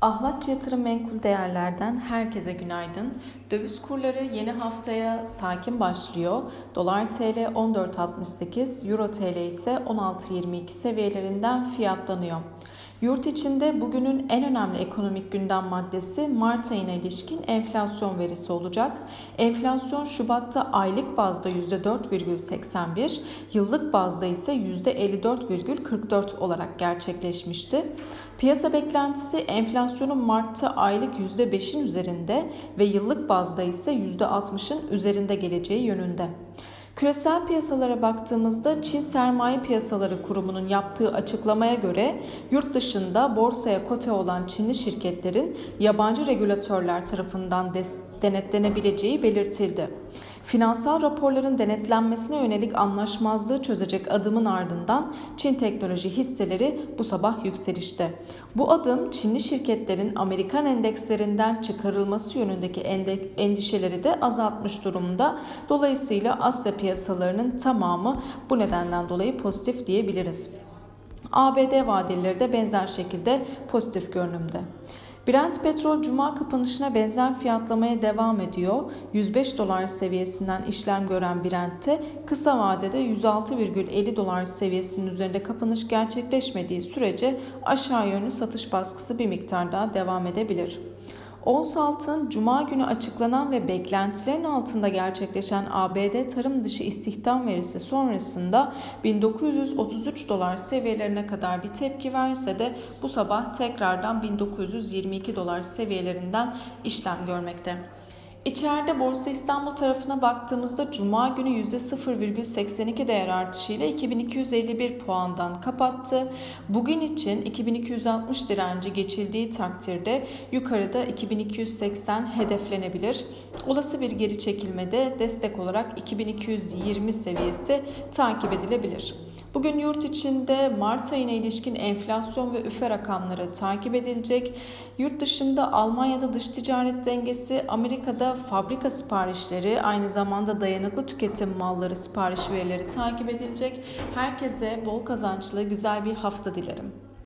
Ahlatçı Yatırım Menkul Değerler'den herkese günaydın. Döviz kurları yeni haftaya sakin başlıyor. Dolar TL 14.68, Euro TL ise 16.22 seviyelerinden fiyatlanıyor. Yurt içinde bugünün en önemli ekonomik gündem maddesi Mart ayına ilişkin enflasyon verisi olacak. Enflasyon Şubat'ta aylık bazda %4,81, yıllık bazda ise %54,44 olarak gerçekleşmişti. Piyasa beklentisi enflasyonun Mart'ta aylık %5'in üzerinde ve yıllık bazda ise %60'ın üzerinde geleceği yönünde. Küresel piyasalara baktığımızda Çin Sermaye Piyasaları Kurumu'nun yaptığı açıklamaya göre yurt dışında borsaya kote olan Çinli şirketlerin yabancı regülatörler tarafından denetlenebileceği belirtildi. Finansal raporların denetlenmesine yönelik anlaşmazlığı çözecek adımın ardından Çin teknoloji hisseleri bu sabah yükselişte. Bu adım Çinli şirketlerin Amerikan endekslerinden çıkarılması yönündeki endişeleri de azaltmış durumda. Dolayısıyla Asya piyasalarının tamamı bu nedenden dolayı pozitif diyebiliriz. ABD vadeleri de benzer şekilde pozitif görünümde. Brent petrol cuma kapanışına benzer fiyatlamaya devam ediyor. 105 dolar seviyesinden işlem gören Brent'te kısa vadede 106,50 dolar seviyesinin üzerinde kapanış gerçekleşmediği sürece aşağı yönlü satış baskısı bir miktar daha devam edebilir. Ons altın Cuma günü açıklanan ve beklentilerin altında gerçekleşen ABD tarım dışı istihdam verisi sonrasında 1933 dolar seviyelerine kadar bir tepki verse de bu sabah tekrardan 1922 dolar seviyelerinden işlem görmekte. İçeride Borsa İstanbul tarafına baktığımızda Cuma günü %0,82 değer artışıyla 2251 puandan kapattı. Bugün için 2260 direnci geçildiği takdirde yukarıda 2280 hedeflenebilir. Olası bir geri çekilmede destek olarak 2220 seviyesi takip edilebilir. Bugün yurt içinde Mart ayına ilişkin enflasyon ve üfe rakamları takip edilecek. Yurt dışında Almanya'da dış ticaret dengesi, Amerika'da fabrika siparişleri, aynı zamanda dayanıklı tüketim malları sipariş verileri takip edilecek. Herkese bol kazançlı güzel bir hafta dilerim.